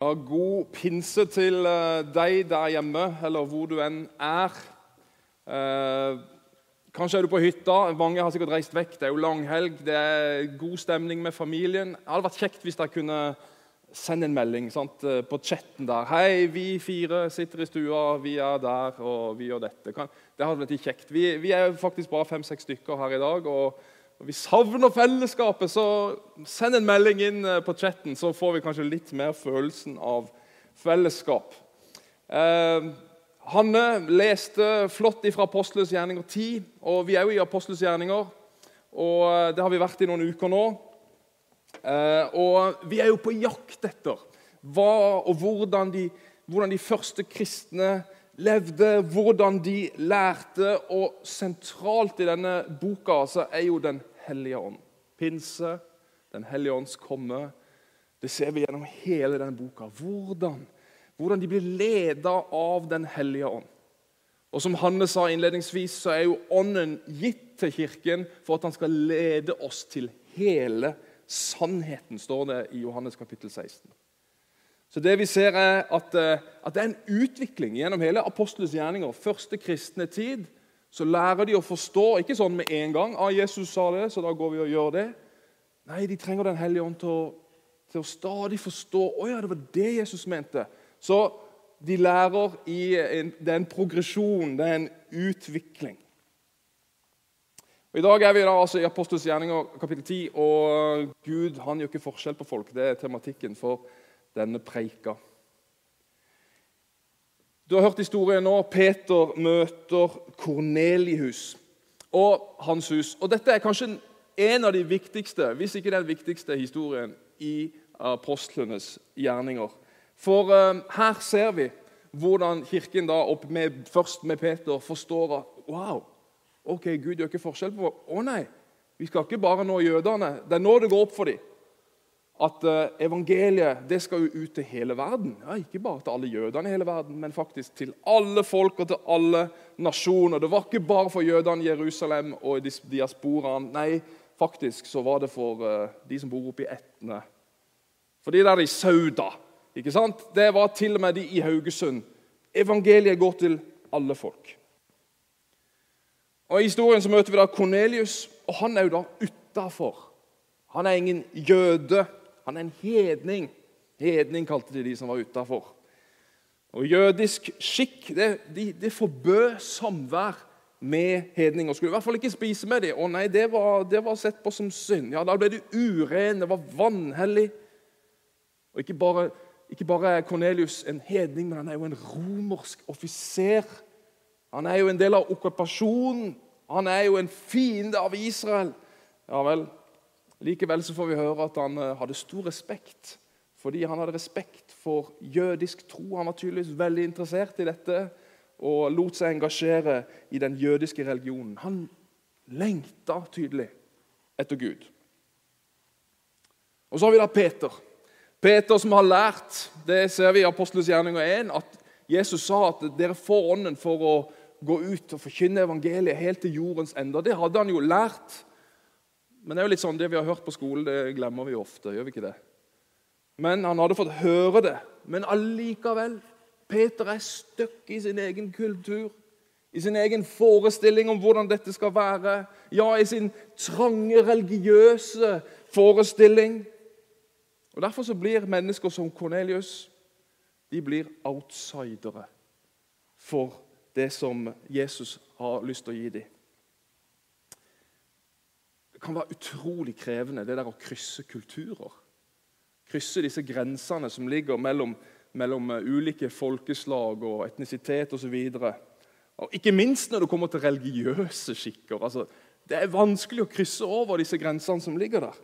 God pinse til eh, deg der hjemme, eller hvor du enn er. Eh, kanskje er du på hytta. Mange har sikkert reist vekk. Det er jo langhelg. Det er god stemning med familien. Det hadde vært kjekt hvis dere kunne sende en melding sant, eh, på chatten der. 'Hei, vi fire sitter i stua. Vi er der, og vi gjør dette.' Det hadde vært kjekt. Vi, vi er faktisk bare fem-seks stykker her i dag. og og vi savner fellesskapet, så send en melding inn eh, på chatten, så får vi kanskje litt mer følelsen av fellesskap. Eh, Hanne leste flott ifra Apostelens gjerninger 10, og vi er jo i Apostelens gjerninger. Og eh, det har vi vært i noen uker nå. Eh, og vi er jo på jakt etter hva og hvordan de, hvordan de første kristne levde, hvordan de lærte. Og sentralt i denne boka altså, er jo Den hellige ånd. Pinse, Den hellige ånds komme. Det ser vi gjennom hele denne boka. Hvordan, hvordan de blir leda av Den hellige ånd. Og Som Hanne sa innledningsvis, så er jo Ånden gitt til Kirken for at han skal lede oss til hele sannheten, står det i Johannes kapittel 16. Så det vi ser er at, eh, at det er en utvikling gjennom hele apostelens gjerninger. Første kristne tid så lærer de å forstå, ikke sånn med en gang ah, 'Jesus sa det, så da går vi og gjør det'. Nei, de trenger Den hellige ånd til å, til å stadig forstå 'Å ja, det var det Jesus mente'. Så de lærer i en, Det er en progresjon, det er en utvikling. Og I dag er vi da altså i Apostels gjerninger kapittel 10, og Gud han gjør ikke forskjell på folk. Det er tematikken for denne preika. Du har hørt historien nå. Peter møter Kornelius og hans hus. Og Dette er kanskje en av de viktigste, hvis ikke den viktigste historien i apostlenes gjerninger. For uh, her ser vi hvordan kirken da, med, først med Peter forstår at wow, ok, Gud gjør ikke forskjell på Å nei, vi skal ikke bare nå jødene. Det er nå det går opp for dem at eh, evangeliet det skal jo ut til hele verden. Ja, ikke bare til alle jødene i hele verden, men faktisk til alle folk og til alle nasjoner. Det var ikke bare for jødene i Jerusalem og diasporaen. Nei, faktisk så var det for uh, de som bor oppe i Etne. For de der i Sauda. ikke sant? Det var til og med de i Haugesund. Evangeliet går til alle folk. Og I historien så møter vi da Kornelius, og han er jo da utafor. Han er ingen jøde. Han er en hedning. Hedning kalte de de som var utafor. Og Jødisk skikk det, de, de forbød samvær med hedninger. Skulle i hvert fall ikke spise med dem. Å nei, det var, det var, sett på som synd. Ja, Da ble du uren, det var vanhellig. Og ikke bare, ikke bare er Kornelius en hedning, men han er jo en romersk offiser. Han er jo en del av okkupasjonen. Han er jo en fiende av Israel. Ja vel, Likevel så får vi høre at han eh, hadde stor respekt fordi han hadde respekt for jødisk tro. Han var tydeligvis veldig interessert i dette og lot seg engasjere i den jødiske religionen. Han lengta tydelig etter Gud. Og Så har vi da Peter. Peter som har lært, det ser vi i Apostelens gjerninger 1, at Jesus sa at dere får ånden for å gå ut og forkynne evangeliet helt til jordens ende. Det hadde han jo lært men det er jo litt sånn, det vi har hørt på skolen, det glemmer vi ofte. gjør vi ikke det? Men han hadde fått høre det. Men allikevel Peter er støkk i sin egen kultur, i sin egen forestilling om hvordan dette skal være. Ja, i sin trange, religiøse forestilling. Og Derfor så blir mennesker som Kornelius de blir outsidere for det som Jesus har lyst til å gi dem kan være utrolig krevende, det der å krysse kulturer. Krysse disse grensene som ligger mellom, mellom eh, ulike folkeslag og etnisitet osv. Ikke minst når det kommer til religiøse skikker. Altså, det er vanskelig å krysse over disse grensene som ligger der.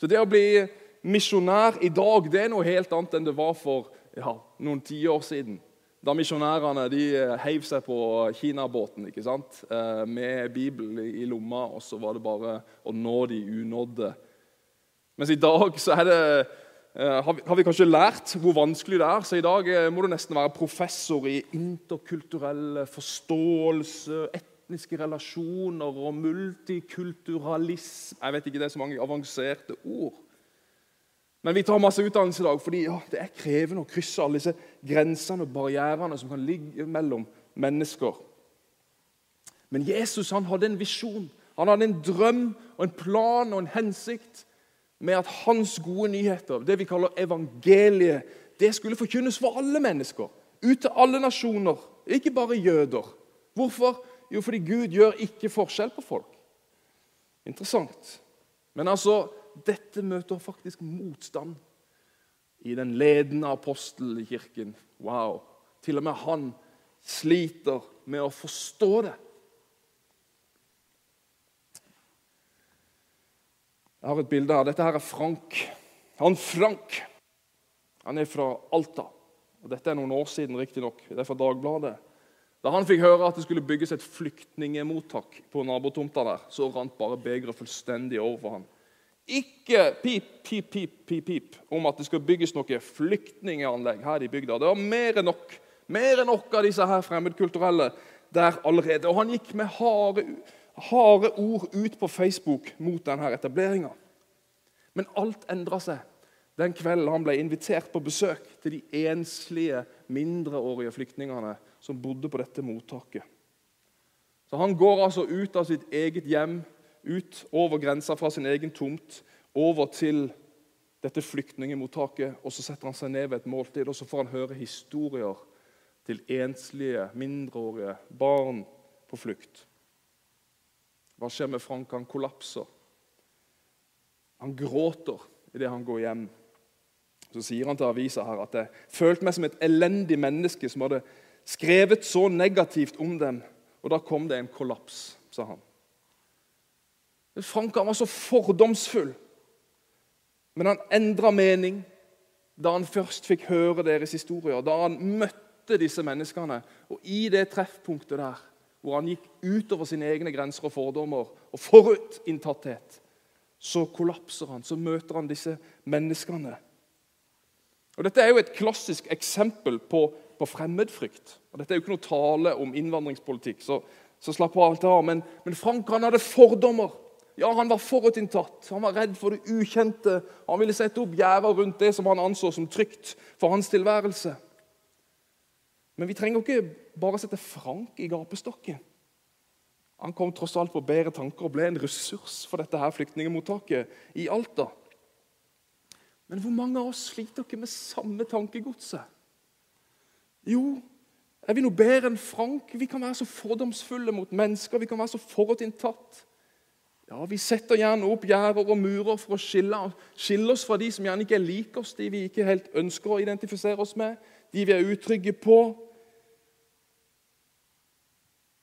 Så det å bli misjonær i dag det er noe helt annet enn det var for ja, noen tiår siden. Da misjonærene de eh, heiv seg på kinabåten ikke sant? Eh, med Bibelen i lomma, og så var det bare å nå de unådde. Mens i dag så er det, eh, har vi, har vi kanskje lært hvor vanskelig det er. Så i dag må du nesten være professor i interkulturell forståelse, etniske relasjoner og multikulturalisme Jeg vet ikke, det er så mange avanserte ord. Men vi tar masse utdannelse i dag fordi ja, det er krevende å krysse alle disse grensene og barrierene som kan ligge mellom mennesker. Men Jesus han hadde en visjon, han hadde en drøm og en plan og en hensikt med at hans gode nyheter, det vi kaller evangeliet, det skulle forkynnes for alle mennesker. Ut til alle nasjoner, ikke bare jøder. Hvorfor? Jo, fordi Gud gjør ikke forskjell på folk. Interessant. Men altså, dette møter faktisk motstand i den ledende apostel i kirken. Wow. Til og med han sliter med å forstå det. Jeg har et bilde her. Dette her er Frank. Han Frank han er fra Alta. Og Dette er noen år siden, riktignok. Det er fra Dagbladet. Da han fikk høre at det skulle bygges et flyktningemottak på nabotomta der, så rant bare begeret fullstendig over for han. Ikke pip, pip, pip, pip, pip om at det skal bygges noe flyktninganlegg her i bygda. Det var mer enn nok mer enn nok av disse her fremmedkulturelle der allerede. Og han gikk med harde, harde ord ut på Facebook mot denne etableringa. Men alt endra seg den kvelden han ble invitert på besøk til de enslige mindreårige flyktningene som bodde på dette mottaket. Så Han går altså ut av sitt eget hjem, ut over grensa fra sin egen tomt, over til dette flyktningemottaket, og så setter han seg ned ved et måltid og så får han høre historier til enslige, mindreårige barn på flukt. Hva skjer med Frank? Han kollapser. Han gråter idet han går hjem. Så sier han til avisa her at jeg følte meg som et elendig menneske som hadde skrevet så negativt om dem. Og da kom det en kollaps, sa han. Frank han var så fordomsfull. Men han endra mening da han først fikk høre deres historier. Da han møtte disse menneskene. Og i det treffpunktet der, hvor han gikk utover sine egne grenser og fordommer og forutinntatthet, så kollapser han. Så møter han disse menneskene. Og Dette er jo et klassisk eksempel på, på fremmedfrykt. Og Dette er jo ikke noe tale om innvandringspolitikk, så, så slapp av alt av. Men, men Frank han hadde fordommer. Ja, Han var forutinntatt, han var redd for det ukjente. Han ville sette opp gjerder rundt det som han anså som trygt for hans tilværelse. Men vi trenger ikke bare sette Frank i gapestokken. Han kom tross alt på bedre tanker og ble en ressurs for dette her flyktningemottaket i Alta. Men hvor mange av oss sliter ikke med samme tankegodset? Jo, er vi noe bedre enn Frank? Vi kan være så fordomsfulle mot mennesker. Vi kan være så forutinntatt. Ja, Vi setter gjerne opp gjerder og murer for å skille, skille, oss fra de som gjerne ikke liker oss, de vi ikke helt ønsker å identifisere oss med, de vi er utrygge på.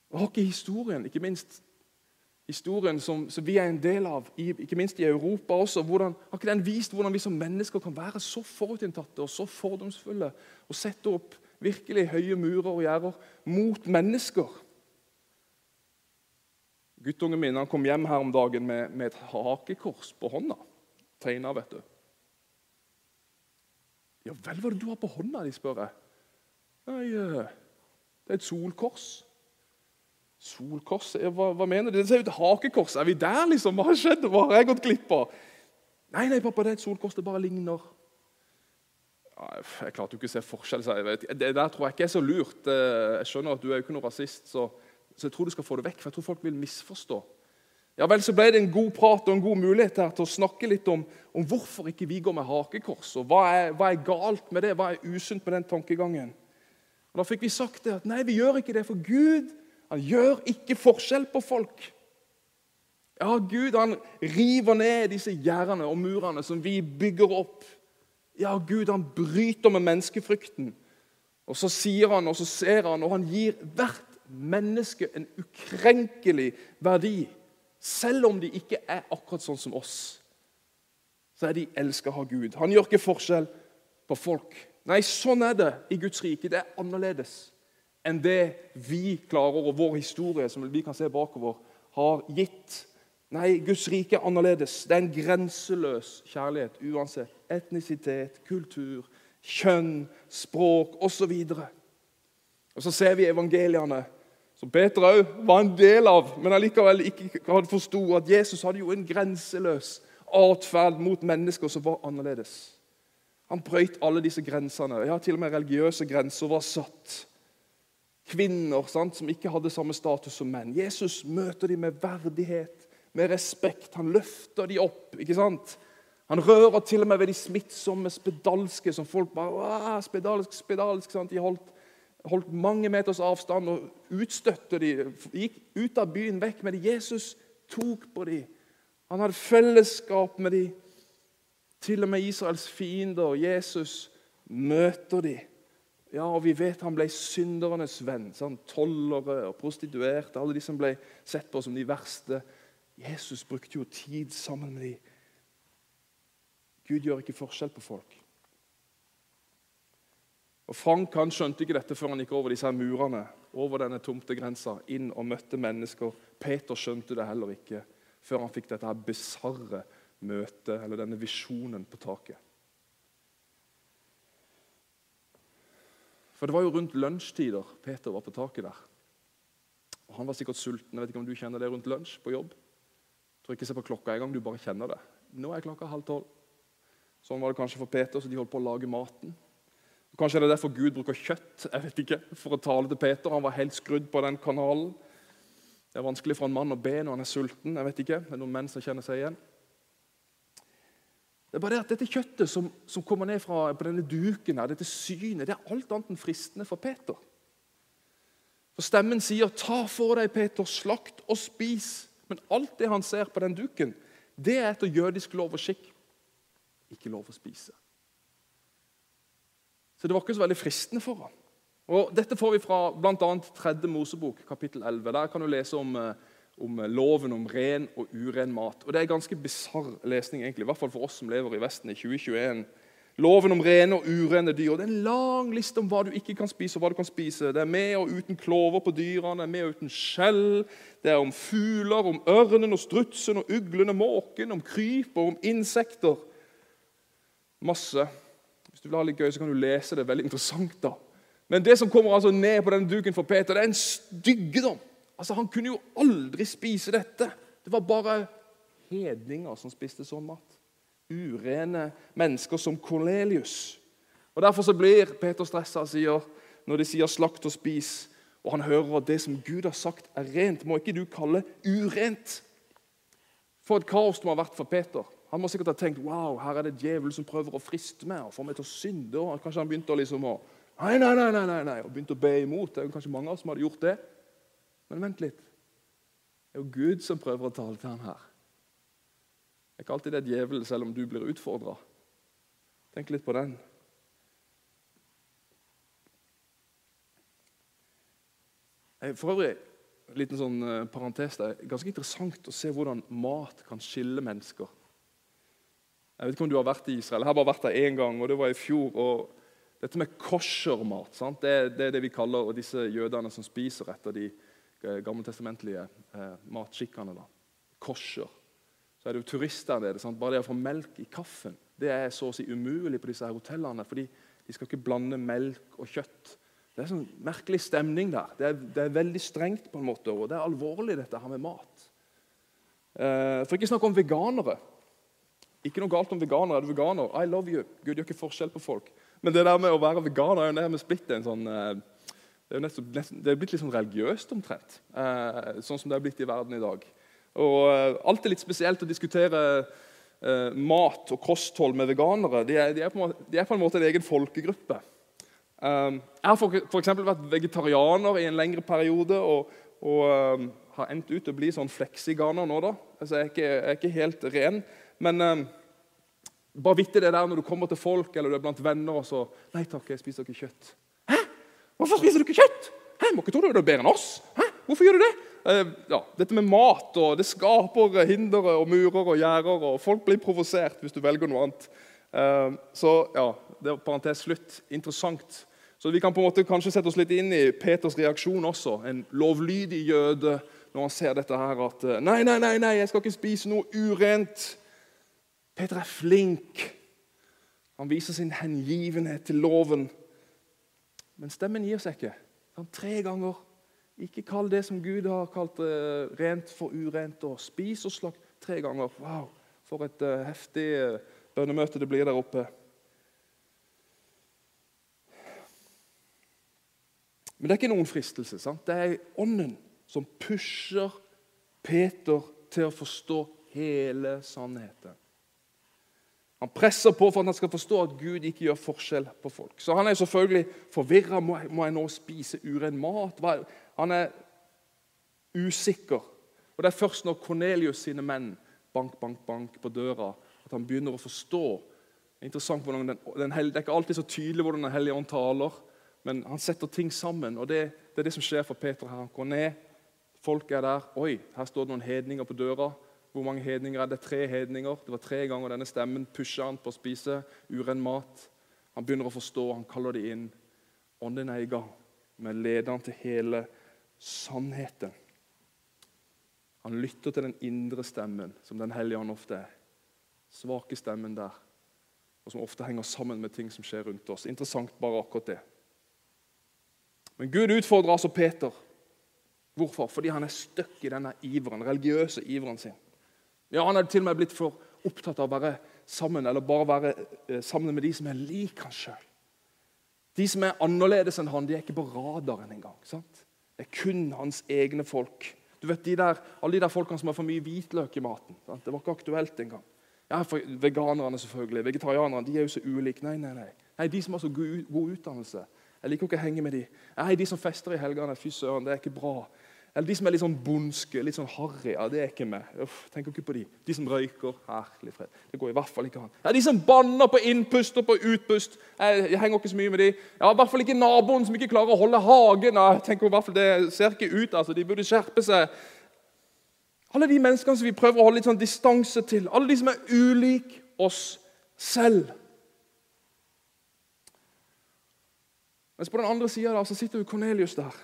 Og har ikke historien, ikke minst historien som, som, vi er en del av, ikke minst i Europa også, hvordan, har ikke den vist hvordan vi som mennesker kan være så forutinntatte og så fordomsfulle og sette opp virkelig høye murer og gjerder mot mennesker? Guttungen min han kom hjem her om dagen med, med et hakekors på hånda. Tegna, vet du. Ja vel, hva er det du har på hånda de spør jeg. Nei, eh, det er et solkors. Solkors? Hva, hva mener du? Det ser ut som hakekors. Er vi der, liksom? Hva har skjedd? Hva har jeg gått glipp av? Nei, nei, pappa, det er et solkors. Det bare ligner. Jeg klarte jo ikke å se forskjell. Så jeg vet. Det der tror jeg ikke er så lurt. Eh, jeg skjønner at du er jo ikke noe rasist, så, så, jeg tror du skal få det vekk. For jeg tror folk vil misforstå. Ja vel, Så ble det en god prat og en god mulighet her til å snakke litt om, om hvorfor ikke vi går med hakekors. og hva er, hva er galt med det? Hva er usunt med den tankegangen? Og Da fikk vi sagt det at nei, vi gjør ikke det, for Gud han gjør ikke forskjell på folk. Ja, Gud han river ned disse gjerdene og murene som vi bygger opp. Ja, Gud han bryter med menneskefrykten. Og så sier han, og så ser han, og han gir hvert menneske en ukrenkelig verdi. Selv om de ikke er akkurat sånn som oss, så er de elska av Gud. Han gjør ikke forskjell på folk. Nei, sånn er det i Guds rike. Det er annerledes enn det vi klarer, og vår historie som vi kan se bakover, har gitt. Nei, Guds rike er annerledes. Det er en grenseløs kjærlighet uansett etnisitet, kultur, kjønn, språk osv. Og, og så ser vi evangeliene, som Peter òg var en del av, men allikevel ikke hadde forsto at Jesus hadde jo en grenseløs atferd mot mennesker som var annerledes. Han brøyt alle disse grensene. Ja, Til og med religiøse grenser var satt. Kvinner sant, som ikke hadde samme status som menn. Jesus møter dem med verdighet, med respekt. Han løfter dem opp. ikke sant? Han rører til og med ved de smittsomme spedalske, som folk bare spedalsk, spedalsk, sant? De holdt, holdt mange meters avstand og utstøtte dem. Gikk ut av byen, vekk med dem. Jesus tok på dem. Han hadde fellesskap med dem. Til og med Israels fiender, Jesus, møter de. Ja, og Vi vet han ble syndernes venn. Sånn, tollere og prostituerte, alle de som ble sett på som de verste. Jesus brukte jo tid sammen med dem. Gud gjør ikke forskjell på folk. Og Frank han skjønte ikke dette før han gikk over disse murene, over denne tomtegrensa, inn og møtte mennesker. Peter skjønte det heller ikke før han fikk dette her bisarre møtet, eller denne visjonen på taket. For det var jo rundt lunsjtider Peter var på taket der. Og Han var sikkert sulten. Jeg vet ikke om du kjenner det rundt lunsj på jobb? Jeg tror ikke se på klokka en gang, du bare kjenner det. Nå er klokka halv tolv. Sånn var det kanskje for Peter, så de holdt på å lage maten. Kanskje er det derfor Gud bruker kjøtt jeg vet ikke, for å tale til Peter. Han var helt skrudd på den kanalen. Det er vanskelig for en mann å be når han er sulten. jeg vet ikke, Det er noen menn som kjenner seg igjen. Det er bare det at Dette kjøttet som, som kommer ned fra, på denne duken, her, dette synet, det er alt annet enn fristende for Peter. For Stemmen sier, 'Ta for deg, Peter, slakt og spis.' Men alt det han ser på den duken, det er etter jødisk lov og skikk. Ikke lov å spise. Så det var ikke så veldig fristende for ham. Og Dette får vi fra bl.a. tredje Mosebok, kapittel 11. Der kan du lese om eh, om loven om ren og uren mat. Og Det er ganske bisarr lesning, egentlig, i hvert fall for oss som lever i Vesten i 2021. Loven om rene og urene dyr. Det er en lang liste om hva du ikke kan spise. og hva du kan spise. Det er med og uten klover på dyrene, det er med og uten skjell. Det er om fugler, om ørnen og strutsen og uglen og måken, om kryp og om insekter. Masse. Hvis du vil ha litt gøy, så kan du lese det. Veldig interessant. da. Men det som kommer altså ned på den duken for Peter, det er en styggedom. Altså, Han kunne jo aldri spise dette. Det var bare hedninger som spiste sånn mat. Urene mennesker som Kornelius. Og Derfor så blir Peter stressa sier, når de sier 'slakt og spis', og han hører at det som Gud har sagt, er rent, må ikke du kalle urent. For et kaos det må ha vært for Peter. Han må sikkert ha tenkt wow, her er det djevelen som prøver å friste meg og få meg til å synde. og Kanskje han begynte å liksom å, nei, nei, nei, nei, nei, og begynte å be imot. Det er kanskje mange av oss som hadde gjort det. Men vent litt. Det er jo Gud som prøver å tale til ham her. Det er ikke alltid det er djevelen, selv om du blir utfordra. Tenk litt på den. For øvrig, en liten sånn eh, parentes er ganske interessant å se hvordan mat kan skille mennesker. Jeg vet ikke om du har vært i Israel. Jeg har bare vært der én gang, og det var i fjor. og Dette med koshermat det, det er det vi kaller disse jødene som spiser etter de Eh, gammeltestamentlige eh, matskikkene. da. Kosher. Så er det jo turister der. Bare det å få melk i kaffen det er så å si umulig på disse her hotellene. fordi de skal ikke blande melk og kjøtt. Det er sånn merkelig stemning der. Det er, det er, veldig strengt, på en måte, og det er alvorlig, dette her med mat. Eh, for ikke snakke om veganere. Ikke noe galt om veganere. Er du veganer? I love you. Gud gjør ikke forskjell på folk. Men det der med å være veganer er jo nærmest blitt en sånn eh, det er, nesten, det er blitt litt sånn religiøst omtrent, eh, sånn som det er blitt i verden i dag. Og eh, Alt er litt spesielt å diskutere mat og kosthold med veganere. De er, de er, på, måte, de er på, en måte en egen folkegruppe. Eh, jeg har f.eks. vært vegetarianer i en lengre periode og, og eh, har endt ut å bli sånn fleksiganer nå. da. Altså, jeg, er ikke, jeg er ikke helt ren. Men eh, bare vittig det der når du kommer til folk eller du er blant venner og så Nei takk, jeg spiser ikke kjøtt. 'Hæ? 'Hvorfor spiser du ikke kjøtt?' Hæ, må ikke tro du er bedre enn oss. Hæ? Hvorfor gjør du det? Eh, ja, dette med mat og det skaper hindre og murer og gjerder. og Folk blir provosert hvis du velger noe annet. Eh, så ja, det var parentes slutt. Interessant. Så Vi kan på en måte kanskje sette oss litt inn i Peters reaksjon også. En lovlydig jøde når han ser dette her at eh, Nei, nei, nei, nei jeg skal ikke spise noe urent. Peter er flink. Han viser sin hengivenhet til loven. Men stemmen gir seg ikke. Han tre ganger. Ikke kall det som Gud har kalt uh, rent, for urent. og Spis og slakt tre ganger. Wow, For et uh, heftig uh, bønnemøte det blir der oppe. Men det er ikke noen fristelse. sant? Det er ånden som pusher Peter til å forstå hele sannheten. Han presser på for at han skal forstå at Gud ikke gjør forskjell på folk. Så han er selvfølgelig forvirra. Må, må, jeg nå spise uren mat? Han er usikker. Og Det er først når Kornelius sine menn bank, bank, bank på døra, at han begynner å forstå. Det er interessant hvordan den, den, Det er ikke alltid så tydelig hvordan Den hellige ånd taler, men han setter ting sammen. og det, det, er det som skjer for Peter her. Han går ned, folk er der. Oi, her står det noen hedninger på døra. Hvor mange hedninger er det? Tre hedninger. Det var tre ganger denne stemmen pusha han på å spise uren mat. Han begynner å forstå, han kaller det inn. Ånden er i gang med å han til hele sannheten. Han lytter til den indre stemmen, som Den hellige ånd ofte er. Svake stemmen der, og som ofte henger sammen med ting som skjer rundt oss. Interessant bare akkurat det. Men Gud utfordrer altså Peter. Hvorfor? Fordi han er støkk i denne iveren, religiøse iveren sin. Ja, Han hadde til og med blitt for opptatt av å være sammen eller bare være eh, sammen med de som er lik han sjøl. De som er annerledes enn han, de er ikke på radaren engang. Sant? Det er kun hans egne folk. Du vet, de der, Alle de der folkene som har for mye hvitløk i maten. Sant? Det var ikke aktuelt engang. Ja, for Veganerne selvfølgelig, vegetarianerne de er jo så ulike. Nei, nei, nei. nei de som har så god, utdannelse. Jeg liker ikke å henge med de. Nei, De som fester i helgene, fy søren, det er ikke bra. Eller de som er litt sånn bondske, litt sånn harry. Ja, det er ikke meg. Uff, tenker ikke på de. De som røyker. Herlig fred. Det går i hvert fall ikke an. Ja, De som banner på innpust og på utpust. Jeg, jeg, henger ikke så mye med de. Ja, I hvert fall ikke naboen som ikke klarer å holde hagen. Jeg tenker i hvert fall Det ser ikke ut. altså. De burde skjerpe seg. Alle de menneskene som vi prøver å holde litt sånn distanse til. Alle de som er ulik oss selv. Mens på den andre sida sitter jo Kornelius der.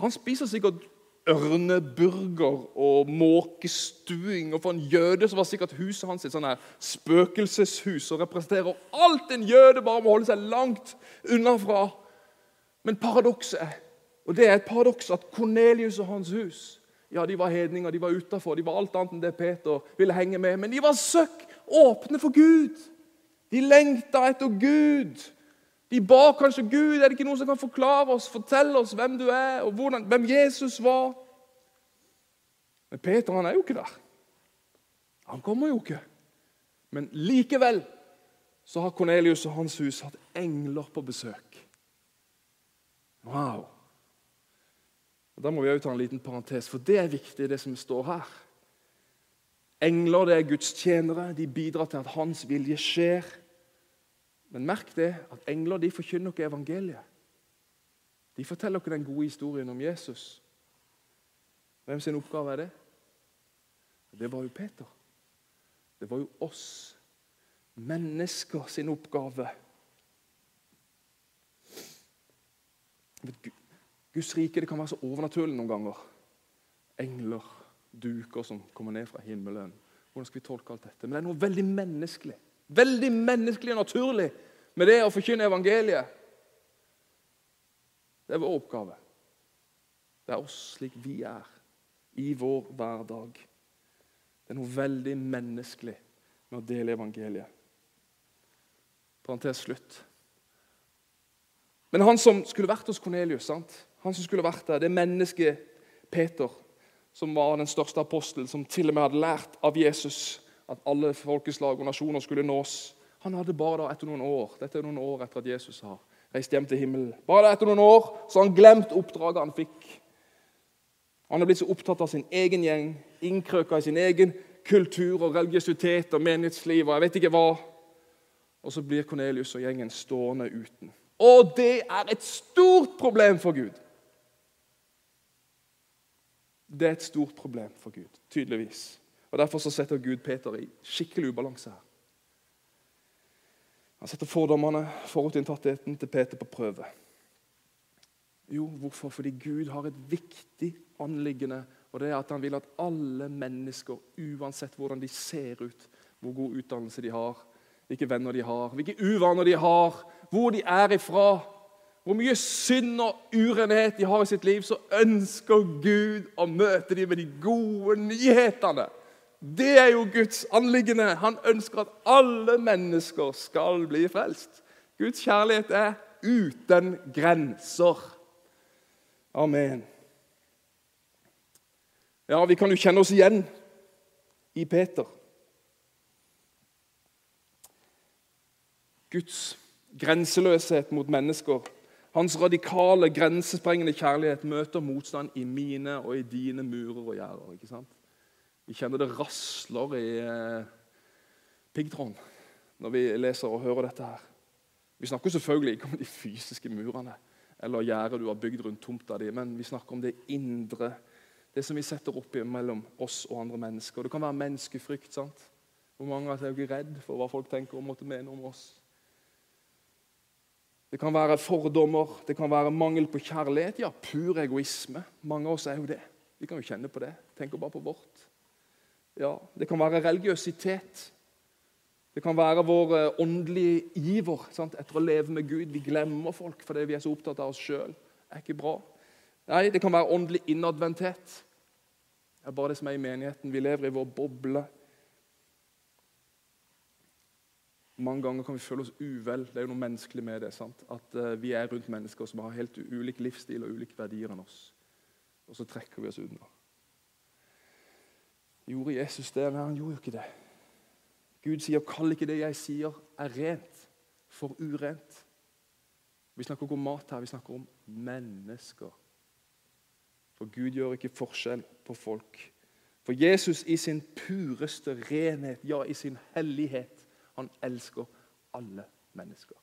Han spiser sikkert ørneburger og måkestuing. Og for en jøde så var sikkert huset hans et sånn spøkelseshus og representerer alt en jøde bare må holde seg langt unna fra. Men paradokset og det er et paradoks, at Kornelius og hans hus ja, de var hedninger, de var utafor, de var alt annet enn det Peter ville henge med. Men de var søkk åpne for Gud. De lengta etter Gud. De ba kanskje Gud, er det ikke noen som kan forklare oss, fortelle oss hvem du er, og hvordan, hvem Jesus var? Men Peter han er jo ikke der. Han kommer jo ikke. Men likevel så har Kornelius og hans hus hatt engler på besøk. Wow. Og Da må vi òg ta en liten parentes, for det er viktig, det som står her. Engler det er Guds tjenere. De bidrar til at hans vilje skjer. Men merk det at engler de forkynner ikke evangeliet. De forteller ikke den gode historien om Jesus. Hvem sin oppgave er det? Det var jo Peter. Det var jo oss. Mennesker sin oppgave. Guds rike det kan være så overnaturlig noen ganger. Engler, duker som kommer ned fra himmelen. Hvordan skal vi tolke alt dette? Men det er noe veldig menneskelig. Veldig menneskelig og naturlig med det å forkynne evangeliet. Det er vår oppgave. Det er oss slik vi er, i vår hverdag. Det er noe veldig menneskelig med å dele evangeliet. Parentes slutt. Men han som skulle vært hos Kornelius, han som skulle vært der, det mennesket Peter, som var den største apostelen, som til og med hadde lært av Jesus at alle folkeslag og nasjoner skulle nås. Han hadde bare da etter noen år dette er noen år etter at Jesus har reist hjem til himmelen, bare da etter noen år så han glemt oppdraget han fikk. Han er blitt så opptatt av sin egen gjeng, innkrøka i sin egen kultur og religiøsitet og menighetsliv og jeg vet ikke hva. Og så blir Kornelius og gjengen stående uten. Og det er et stort problem for Gud. Det er et stort problem for Gud, tydeligvis. Og Derfor så setter Gud Peter i skikkelig ubalanse her. Han setter fordommene, forutinntattheten til Peter på prøve. Jo, hvorfor? Fordi Gud har et viktig anliggende. og det er at Han vil at alle mennesker, uansett hvordan de ser ut, hvor god utdannelse de har, hvilke venner de har, hvilke uvaner de har, hvor de er ifra, hvor mye synd og urenhet de har i sitt liv, så ønsker Gud å møte dem med de gode nyhetene. Det er jo Guds anliggende. Han ønsker at alle mennesker skal bli frelst. Guds kjærlighet er uten grenser. Amen. Ja, vi kan jo kjenne oss igjen i Peter. Guds grenseløshet mot mennesker. Hans radikale, grensesprengende kjærlighet møter motstand i mine og i dine murer og gjerder. ikke sant? Vi kjenner det rasler i eh, piggtråden når vi leser og hører dette. her. Vi snakker selvfølgelig ikke om de fysiske murene eller gjerdet du har bygd rundt tomta di, men vi snakker om det indre, det som vi setter opp mellom oss og andre mennesker. Det kan være menneskefrykt. sant? Hvor mange av oss er ikke redd for hva folk tenker og måtte mene om oss? Det kan være fordommer, det kan være mangel på kjærlighet. Ja, pur egoisme. Mange av oss er jo det. Vi kan jo kjenne på det. Tenker bare på vårt. Ja, Det kan være religiøsitet. Det kan være vår eh, åndelige iver sant? etter å leve med Gud. Vi glemmer folk fordi vi er så opptatt av oss sjøl. er ikke bra. Nei, Det kan være åndelig innadvendthet. Det er bare det som er i menigheten. Vi lever i vår boble. Mange ganger kan vi føle oss uvel. Det er jo noe menneskelig med det. sant? At uh, vi er rundt mennesker som har helt ulik livsstil og ulike verdier enn oss. Og så trekker vi oss unna. Gjorde Jesus det? Nei, han gjorde jo ikke det. Gud sier 'kall ikke det jeg sier, er rent, for urent'. Vi snakker ikke om mat her, vi snakker om mennesker. For Gud gjør ikke forskjell på folk. For Jesus i sin pureste renhet, ja, i sin hellighet, han elsker alle mennesker.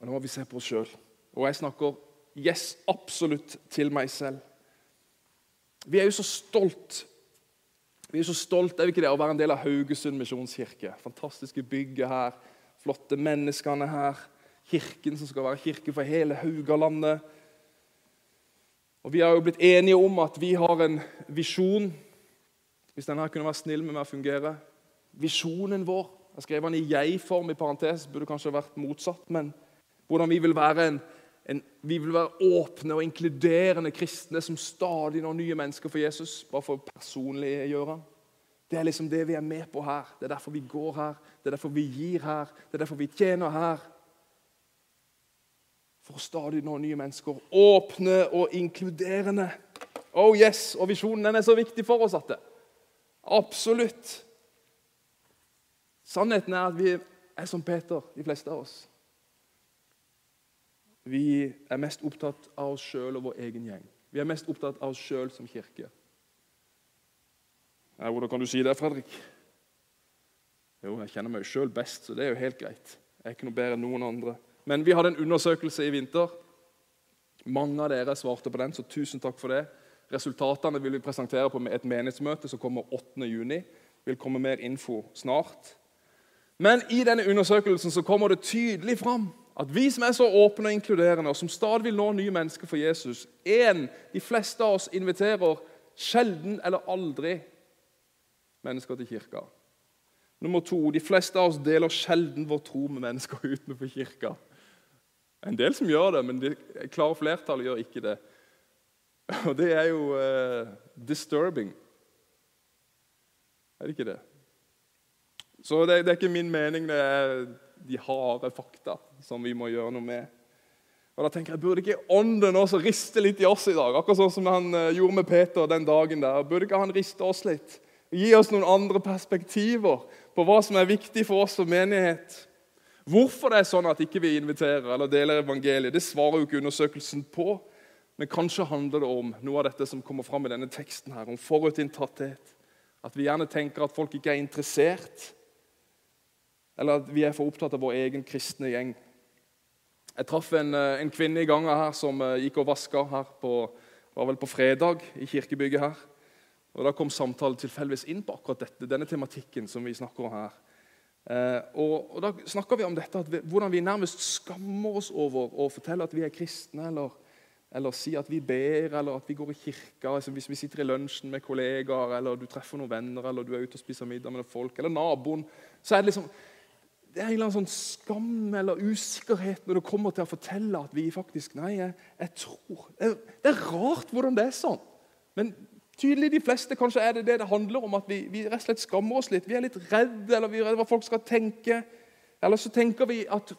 Og Nå må vi se på oss sjøl. Og jeg snakker yes, absolutt til meg selv. Vi er jo så stolt vi er så stolt er vi ikke det, å være en del av Haugesund misjonskirke. Fantastiske bygget her, flotte menneskene her. Kirken som skal være kirke for hele Haugalandet. Og Vi har jo blitt enige om at vi har en visjon hvis denne kunne være snill med meg å fungere. Visjonen vår Jeg skrev den i jeg-form i parentes. Burde kanskje vært motsatt. Men hvordan vi vil være en, en, vi vil være åpne og inkluderende kristne som stadig når nye mennesker for Jesus. Bare for å personliggjøre. Det er liksom det vi er med på her. Det er derfor vi går her. Det er derfor vi gir her. Det er derfor vi tjener her. For å stadig nå nye mennesker. Åpne og inkluderende. Oh yes, Og visjonen den er så viktig for oss at det Absolutt. Sannheten er at vi er som Peter, de fleste av oss. Vi er mest opptatt av oss sjøl og vår egen gjeng. Vi er mest opptatt av oss sjøl som kirke. Ja, hvordan kan du si det, Fredrik? Jo, jeg kjenner meg sjøl best, så det er jo helt greit. Jeg er ikke noe bedre enn noen andre. Men vi hadde en undersøkelse i vinter. Mange av dere svarte på den, så tusen takk for det. Resultatene vil vi presentere på et menighetsmøte som kommer 8.6. vil komme mer info snart. Men i denne undersøkelsen så kommer det tydelig fram at vi som er så åpne og inkluderende, og som stadig vil nå nye mennesker for Jesus en, De fleste av oss inviterer sjelden eller aldri mennesker til kirka. Nummer to, De fleste av oss deler sjelden vår tro med mennesker utenfor kirka. En del som gjør det, men det klare flertallet gjør ikke det. Og det er jo uh, disturbing. Er det ikke det? Så det, det, er ikke min mening, det er de harde fakta som vi må gjøre noe med. Og da tenker jeg, Burde ikke Ånden også riste litt i oss i dag? Akkurat sånn som han uh, gjorde med Peter den dagen der. Burde ikke han riste oss litt? Gi oss noen andre perspektiver på hva som er viktig for oss som menighet. Hvorfor det er sånn at ikke vi inviterer eller deler evangeliet, det svarer jo ikke undersøkelsen på. Men kanskje handler det om noe av dette som kommer fram i denne teksten, her, om forutinntatthet. At vi gjerne tenker at folk ikke er interessert, eller at vi er for opptatt av vår egen kristne gjeng. Jeg traff en, eh, en kvinne i gangen her som eh, gikk og vaska her på, var vel på fredag i kirkebygget her. Og Da kom samtalen tilfeldigvis inn på akkurat dette, denne tematikken som vi snakker om her. Eh, og, og Da snakker vi om dette, vi, hvordan vi nærmest skammer oss over å fortelle at vi er kristne, eller eller si at vi ber, eller at vi går i kirka. Altså hvis vi sitter i lunsjen med kollegaer, eller du treffer noen venner, eller du er ute og spiser middag med folk, eller naboen, så er det liksom det er en eller annen sånn skam eller usikkerhet når det kommer til å fortelle at vi faktisk Nei, jeg, jeg tror det er, det er, rart hvordan det er sånn. Men Tydelig de fleste kanskje er det det det handler om, at vi, vi rett og slett skammer oss litt. Vi er litt redde, eller vi er redde hva folk skal tenke. Eller så tenker vi at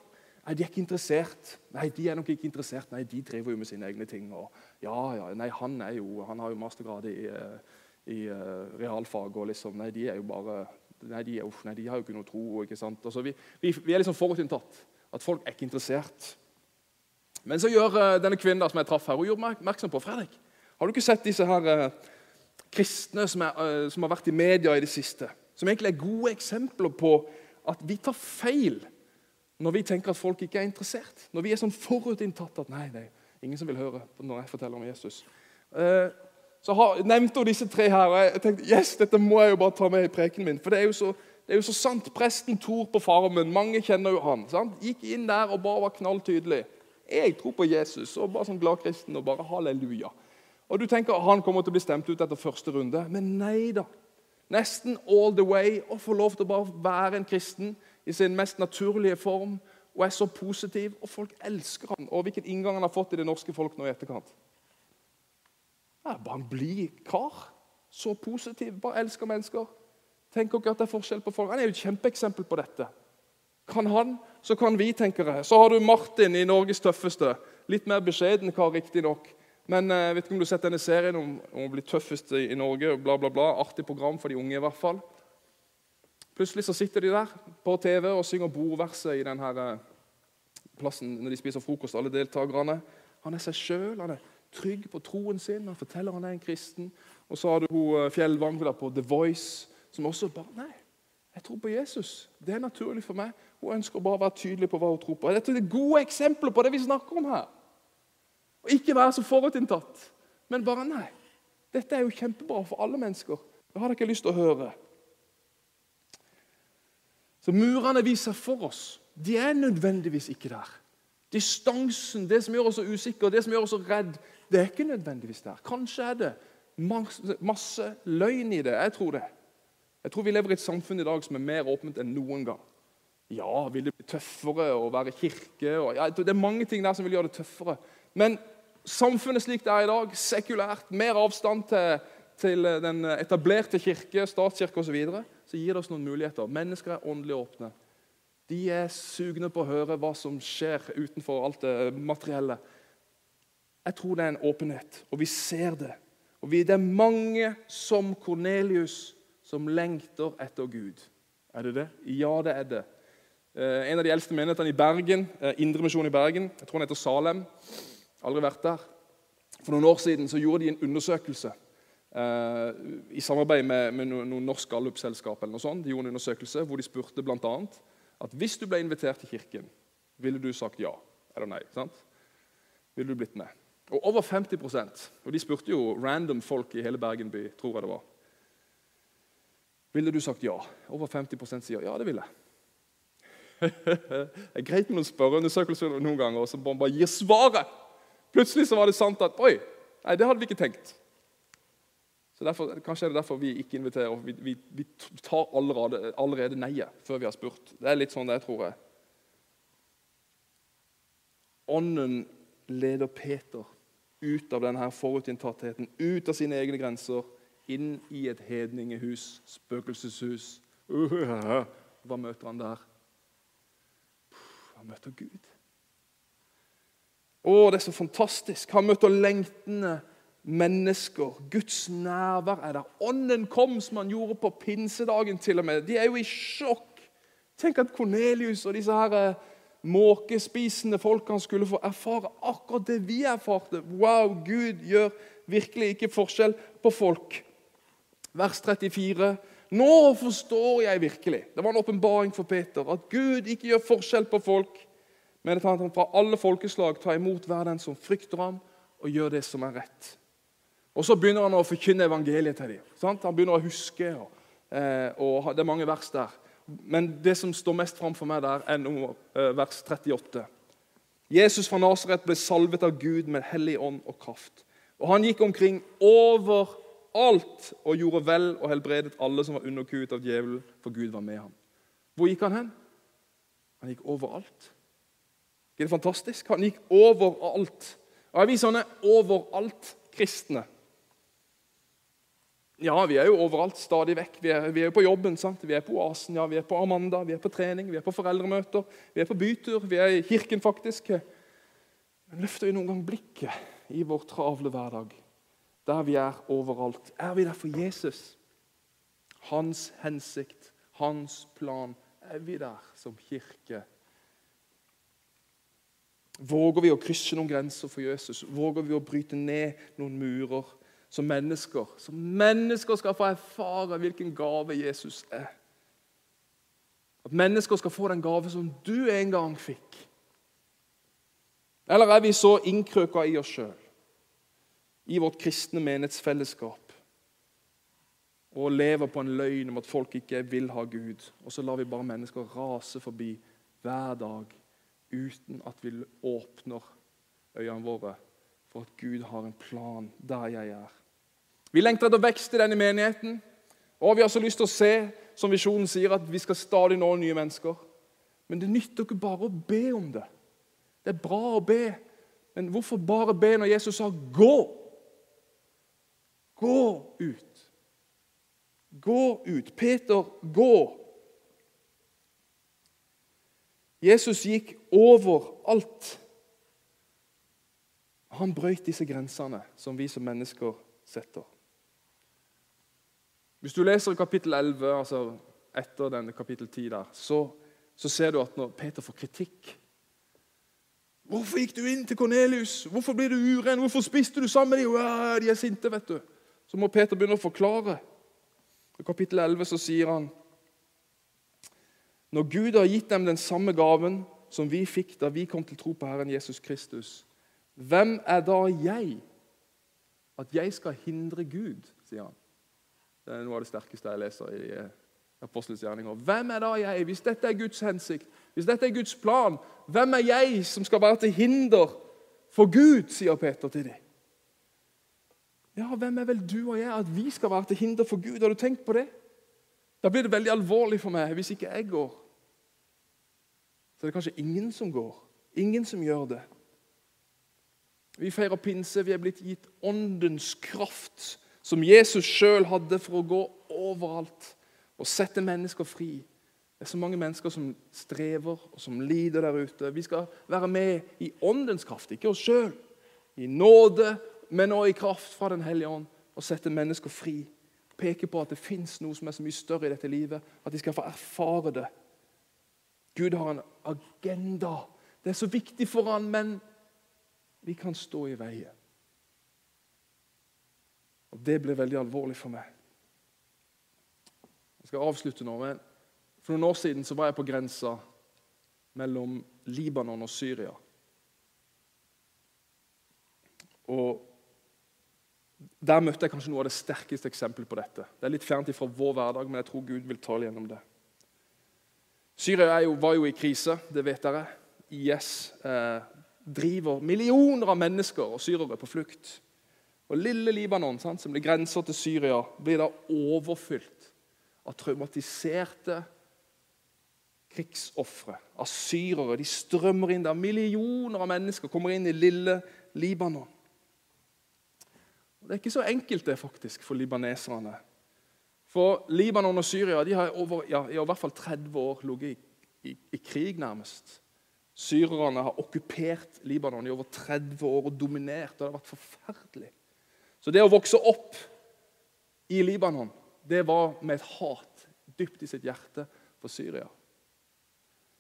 nei, de er ikke interessert. Nei, de er nok ikke interessert. Nei, de driver jo med sine egne ting. Og, ja, ja, nei, han, er jo, han har jo mastergrad i, eh, i uh, realfag. og liksom, Nei, de er jo bare Nei, de, uff, nei, de har jo ikke noe tro. ikke sant? Altså, vi, vi, vi er liksom forutinntatt. At folk er ikke interessert. Men så gjør uh, denne kvinnen da, som jeg traff her, hun meg oppmerksom på Fredrik. Har du ikke sett disse her uh, kristne som, er, uh, som, har vært i media i det siste, som egentlig er gode eksempler på at vi tar feil når vi tenker at folk ikke er interessert. Når vi er sånn forutinntatt at nei, det er ingen som vil høre når jeg forteller om Jesus. Uh, så har, nevnte hun disse tre her, og jeg tenkte yes, dette må jeg jo bare ta med i prekenen min. For det er jo så, er jo så sant. Presten Tor på Farmen, mange kjenner jo han. Sant? Gikk inn der og bare var knalltydelig. Jeg tror på Jesus, og bare sånn glad kristen og bare halleluja. Og du tenker han kommer til å bli stemt ut etter første runde, men nei da. Nesten all the way å få lov til å bare være en kristen i sin mest naturlige form og er så positiv, og folk elsker han. Og hvilken inngang han har fått i det norske folk nå i etterkant. Bare en blid kar. Så positiv. Bare elsker mennesker. Tenk ikke at det er forskjell på folk. Han er jo et kjempeeksempel på dette. Kan han, så kan vi, tenker jeg. Så har du Martin i Norges tøffeste. Litt mer beskjeden kar, riktignok. Men jeg eh, vet ikke om du har sett denne serien om, om å bli tøffest i Norge. bla bla bla. Artig program for de unge, i hvert fall. Plutselig så sitter de der på TV og synger bordverset i denne eh, plassen når de spiser frokost, alle deltakerne. Han er seg sjøl, han er trygg på troen sin. Han forteller han er en kristen. Og så har du hun eh, Fjellvang på The Voice, som også bare Nei, jeg tror på Jesus. Det er naturlig for meg. Hun ønsker bare å være tydelig på hva hun tror på. Dette er gode eksempler på det vi snakker om her. Og ikke være så forutinntatt, men bare nei. Dette er jo kjempebra for alle mennesker. Det har dere ikke lyst til å høre. Så Murene vi ser for oss, de er nødvendigvis ikke der. Distansen, det som gjør oss så usikre, det som gjør oss så redd, det er ikke nødvendigvis der. Kanskje er det masse, masse løgn i det. Jeg tror det. Jeg tror vi lever i et samfunn i dag som er mer åpent enn noen gang. Ja, vil det bli tøffere å være kirke? Og, ja, det er mange ting der som vil gjøre det tøffere. Men samfunnet slik det er i dag, sekulært, mer avstand til, til den etablerte kirke, statskirke osv., så, videre, så gir det oss noen muligheter. Mennesker er åndelig åpne. De er sugne på å høre hva som skjer utenfor alt det materielle. Jeg tror det er en åpenhet, og vi ser det. Og vi, Det er mange som Kornelius som lengter etter Gud. Er det det? Ja, det er det. Eh, en av de eldste menighetene i Bergen, eh, Indremisjonen i Bergen, jeg tror han heter Salem. Aldri vært der. For noen år siden så gjorde de en undersøkelse eh, i samarbeid med, med noen, noen norsk gallupselskap. noe. De gjorde en undersøkelse hvor de spurte bl.a. at hvis du ble invitert til kirken, ville du sagt ja eller nei? sant? Ville du blitt med? Og over 50% og de spurte jo random folk i hele Bergen by, tror jeg det var. Ville du sagt ja? Over 50% sier ja, det ville jeg. det er greit med noen spørreundersøkelser noen ganger, og så bare gir svaret. Plutselig så var det sant at Oi, nei, det hadde vi ikke tenkt. Så derfor, Kanskje er det derfor vi ikke inviterer. Vi, vi, vi tar allerede, allerede neiet før vi har spurt. Det er litt sånn det, tror jeg. Ånden leder Peter ut av denne forutinntattheten, ut av sine egne grenser, inn i et hedningehus, spøkelseshus. Uh, hva møter han der? Han møter Gud. Å, det er så fantastisk. Han møter lengtende mennesker. Guds nærvær er der. Ånden kom, som han gjorde på pinsedagen til og med. De er jo i sjokk. Tenk at Kornelius og disse her eh, måkespisende folkene skulle få erfare akkurat det vi erfarte. Wow, Gud gjør virkelig ikke forskjell på folk. Vers 34. Nå forstår jeg virkelig Det var en åpenbaring for Peter. At Gud ikke gjør forskjell på folk men at han fra alle folkeslag tar imot hver den som frykter ham, og gjør det som er rett. Og Så begynner han å forkynne evangeliet til dem. Sant? Han begynner å huske, og, eh, og, Det er mange vers der. Men det som står mest fram for meg der, er nummer, eh, vers 38. Jesus fra Nasaret ble salvet av Gud med hellig ånd og kraft. Og Han gikk omkring overalt og gjorde vel og helbredet alle som var underkuet av djevelen, for Gud var med ham. Hvor gikk han hen? Han gikk overalt. Er det fantastisk? Han gikk overalt. Og Er vi sånne overalt-kristne? Ja, vi er jo overalt stadig vekk. Vi er, vi er på jobben. sant? Vi er på Oasen, ja, vi er på Amanda, vi er på trening, vi er på foreldremøter, vi er på bytur, vi er i kirken, faktisk. Men løfter vi noen gang blikket i vår travle hverdag, der vi er overalt? Er vi der for Jesus? Hans hensikt, hans plan. Er vi der som kirke? Våger vi å krysse noen grenser for Jesus? Våger vi å bryte ned noen murer som mennesker? Som mennesker skal få erfare hvilken gave Jesus er. At mennesker skal få den gave som du en gang fikk. Eller er vi så innkrøka i oss sjøl, i vårt kristne menighetsfellesskap, og lever på en løgn om at folk ikke vil ha Gud, og så lar vi bare mennesker rase forbi hver dag uten at vi åpner øynene våre for at Gud har en plan der jeg er. Vi lengter etter vekst i denne menigheten, og vi har så lyst til å se, som visjonen sier, at vi skal stadig nå nye mennesker. Men det nytter ikke bare å be om det. Det er bra å be, men hvorfor bare be når Jesus sa 'gå'? Gå ut. Gå ut. Peter, gå. Jesus gikk over alt. Han brøyt disse grensene som vi som mennesker setter. Hvis du leser kapittel 11, altså etter denne kapittel 10, der, så, så ser du at når Peter får kritikk 'Hvorfor gikk du inn til Kornelius? Hvorfor blir du uren? Hvorfor spiste du sammen med dem?' Ja, de er sinte, vet du. Så må Peter begynne å forklare. I kapittel 11 så sier han når Gud har gitt dem den samme gaven som vi fikk da vi kom til tro på Herren Jesus Kristus, hvem er da jeg? At jeg skal hindre Gud, sier han. Det er noe av det sterkeste jeg leser i eh, Apostelens gjerninger. Hvem er da jeg? Hvis dette er Guds hensikt, hvis dette er Guds plan, hvem er jeg som skal være til hinder for Gud, sier Peter til dem. Ja, hvem er vel du og jeg at vi skal være til hinder for Gud? Har du tenkt på det? Da blir det veldig alvorlig for meg hvis ikke jeg går. Så det er kanskje ingen som går. Ingen som gjør det. Vi feirer pinse. Vi er blitt gitt åndens kraft, som Jesus sjøl hadde for å gå overalt og sette mennesker fri. Det er så mange mennesker som strever og som lider der ute. Vi skal være med i åndens kraft, ikke oss sjøl. I nåde, men også i kraft fra Den hellige ånd, og sette mennesker fri Peke på at det fins noe som er så mye større i dette livet, at de skal få erfare det. Gud har en agenda. Det er så viktig for han, men vi kan stå i veien. Og Det ble veldig alvorlig for meg. Jeg skal avslutte nå. men For noen år siden så var jeg på grensa mellom Libanon og Syria. Og der møtte jeg kanskje noe av det sterkeste eksempelet på dette. Det er litt fjernt fra vår hverdag, men jeg tror Gud vil tale gjennom det. Syria jo, var jo i krise, det vet dere. IS eh, driver millioner av mennesker og syrere på flukt. Og Lille Libanon, sant, som blir grenser til Syria, blir da overfylt av traumatiserte krigsofre, av syrere. De strømmer inn der. Millioner av mennesker kommer inn i lille Libanon. Det er ikke så enkelt det faktisk for libaneserne. For Libanon og Syria de har over, ja, i hvert fall 30 år ligget i, i, i, krig, nærmest. Syrerne har okkupert Libanon i over 30 år og dominert. og Det har vært forferdelig. Så det å vokse opp i Libanon, det var med et hat dypt i sitt hjerte for Syria.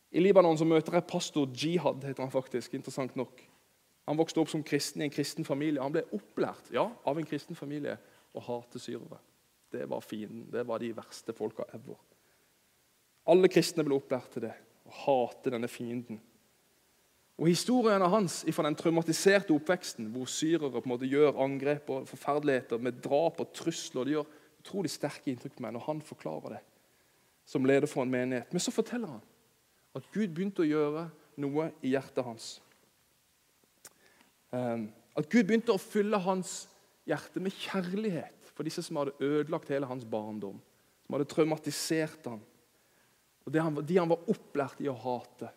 I Libanon så møter jeg pastor Jihad, heter han faktisk. interessant nok. Han vokste opp som kristen i en kristen familie. Han ble opplært ja, av en kristen familie å hate syrere. Det var fienden. Det var de verste folka ever. Alle kristne ble opplært til det, å hate denne fienden. Og Historiene hans fra den traumatiserte oppveksten, hvor syrere på en måte gjør angrep og forferdeligheter med drap og trusler, det gjør utrolig sterke inntrykk på meg når han forklarer det som leder for en menighet. Men så forteller han at Gud begynte å gjøre noe i hjertet hans. Ehm, at Gud begynte å fylle hans hjerte med kjærlighet for disse som hadde ødelagt hele hans barndom. Som hadde traumatisert ham. Og de han var opplært i å hate.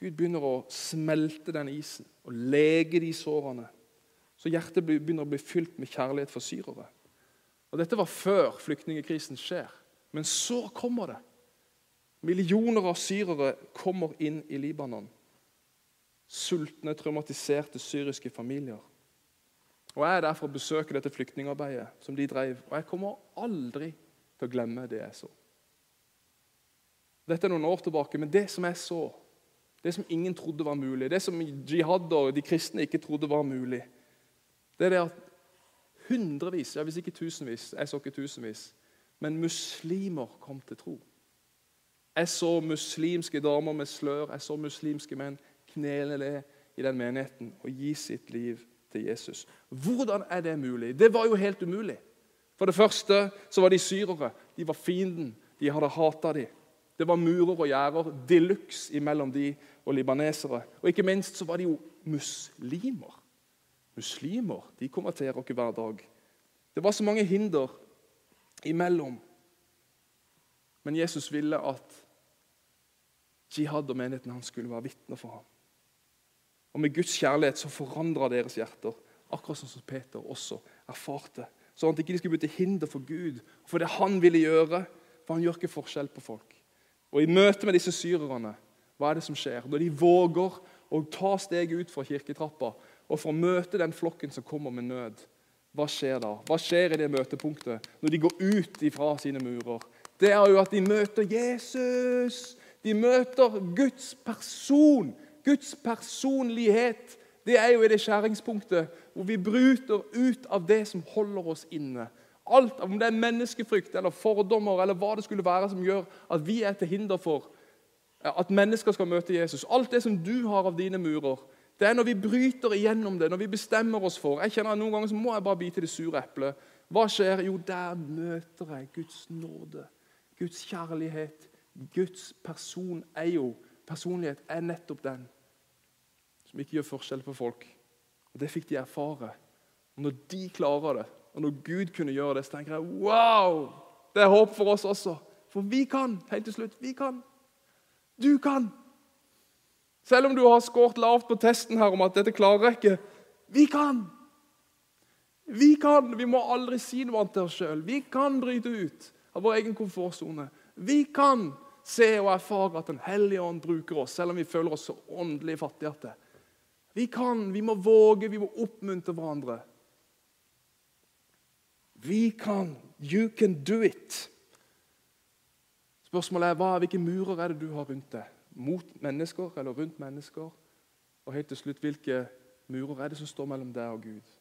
Gud begynner å smelte den isen og lege de sårene. Så hjertet begynner å bli fylt med kjærlighet for syrere. Og Dette var før flyktningkrisen skjer. Men så kommer det. Millioner av syrere kommer inn i Libanon. Sultne, traumatiserte syriske familier. Og Jeg er der for å besøke dette flyktningarbeidet som de drev. Og jeg kommer aldri til å glemme det jeg så. Dette er noen år tilbake, men det som jeg så, det som ingen trodde var mulig, det som jihad og de kristne ikke trodde var mulig, det er det at hundrevis, ja, hvis ikke tusenvis, jeg så ikke tusenvis, men muslimer kom til tro. Jeg så muslimske damer med slør, jeg så muslimske menn knele ned i den menigheten og gi sitt liv til Jesus. Hvordan er det mulig? Det var jo helt umulig. For det første så var de syrere. De var fienden. De hadde hata dem. Det var murer og gjerder de luxe imellom de og libanesere. Og ikke minst så var de jo muslimer. Muslimer de konverterer ikke hver dag. Det var så mange hinder imellom. Men Jesus ville at jihad og menigheten hans skulle være vitner for ham. Og Med Guds kjærlighet så forandra deres hjerter, akkurat som Peter også erfarte. Sånn at de ikke skulle bli til hinder for Gud, for det han ville gjøre. For han gjør ikke forskjell på folk. Og I møte med disse syrerne, hva er det som skjer? Når de våger å ta steget ut fra kirketrappa og for å møte den flokken som kommer med nød, hva skjer da? Hva skjer i det møtepunktet når de går ut ifra sine murer? Det er jo at de møter Jesus. De møter Guds person, Guds personlighet. Det er jo i det skjæringspunktet hvor vi bryter ut av det som holder oss inne. Alt, Om det er menneskefrykt eller fordommer eller hva det skulle være som gjør at vi er til hinder for at mennesker skal møte Jesus. Alt det som du har av dine murer, det er når vi bryter igjennom det, når vi bestemmer oss for Jeg kjenner at Noen ganger så må jeg bare bite det sure eplet. Hva skjer? Jo, der møter jeg Guds nåde, Guds kjærlighet. Guds person er jo Personlighet er nettopp den som ikke gjør forskjell på folk. Og Det fikk de erfare. Og Når de klarer det, og når Gud kunne gjøre det, så tenker jeg wow! Det er håp for oss også. For vi kan. Helt til slutt vi kan. Du kan. Selv om du har skåret lavt på testen her om at dette klarer jeg ikke. Vi kan! Vi kan! Vi må aldri si noe annet til oss sjøl. Vi kan bryte ut av vår egen komfortsone. Vi kan se og erfare at Den hellige ånd bruker oss, selv om vi føler oss så åndelig fattige. Vi kan, vi må våge, vi må oppmuntre hverandre. Vi kan. You can do it. Spørsmålet er hva, hvilke murer er det du har rundt deg? mot mennesker eller rundt mennesker. Og helt til slutt, hvilke murer er det som står mellom deg og Gud?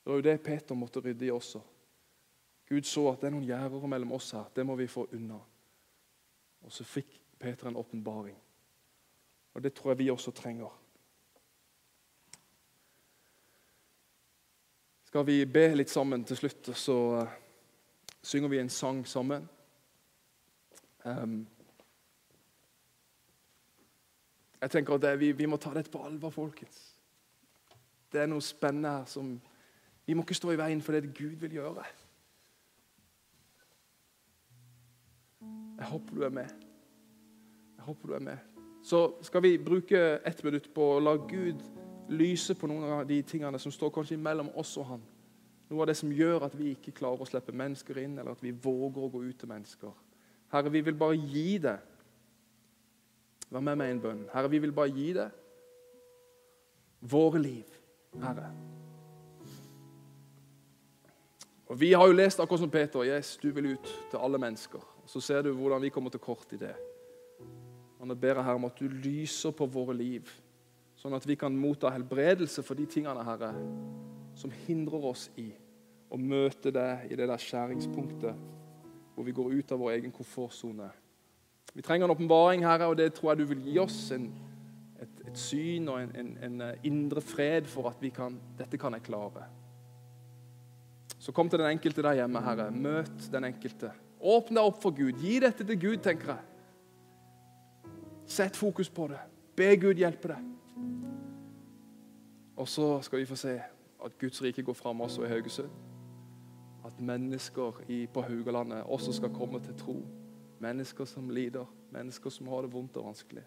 Det var jo det Peter måtte rydde i også. Gud så at det er noen gjerder mellom oss her. Det må vi få unna. Og så fikk Peter en åpenbaring. Og det tror jeg vi også trenger. Skal vi be litt sammen til slutt, og så uh, synger vi en sang sammen. Um, Jeg tenker at det, vi, vi, må ta dette på alvor, folkens. Det er noe spennende her som Vi må ikke stå i veien for det Gud vil gjøre. Jeg håper du er med. Jeg håper du er med. Så skal vi bruke ett minutt på å la Gud lyse på noen av de tingene som står kanskje mellom oss og Han. Noe av det som gjør at vi ikke klarer å slippe mennesker inn, eller at vi våger å gå ut til mennesker. Herre, vi vil bare gi det Vær med meg i en bønn. Herre, vi vil bare gi det. våre liv, Herre. Og Vi har jo lest akkurat som Peter. Yes, du vil ut til alle mennesker. Så ser du hvordan vi kommer til kort i det. Han ber her om at du lyser på våre liv, sånn at vi kan motta helbredelse for de tingene, Herre, som hindrer oss i å møte deg i det der skjæringspunktet hvor vi går ut av vår egen komfortsone vi trenger en åpenbaring, Herre, og det tror jeg du vil gi oss. En, et, et, syn og en, en, en, eh, indre fred for at vi kan, dette kan jeg klare. Så kom til den enkelte der hjemme, Herre. Møt den enkelte. Åpne deg opp for Gud. Gi dette til Gud, tenker jeg. Sett fokus på det. Be Gud hjelpe deg. Og så skal vi få se at Guds rike går fram også i Haugesund. At mennesker på Haugalandet også skal komme til tro. Mennesker som lider, mennesker som har det vondt og vanskelig.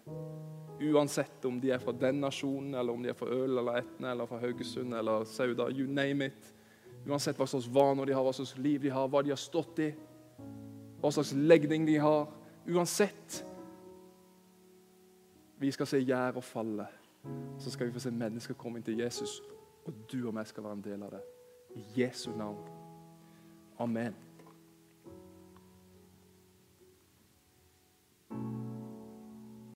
Uansett om de er fra den nasjonen, eller om de er fra Øl eller Etne eller fra Haugesund eller Sauda. You name it. Uansett hva slags vaner de har, hva slags liv de har, hva de har stått i, hva slags legning de har. Uansett. Vi skal se gjerder falle. Så skal vi få se mennesker komme inn til Jesus. Og du og meg skal være en del av det. I Jesu navn. Amen.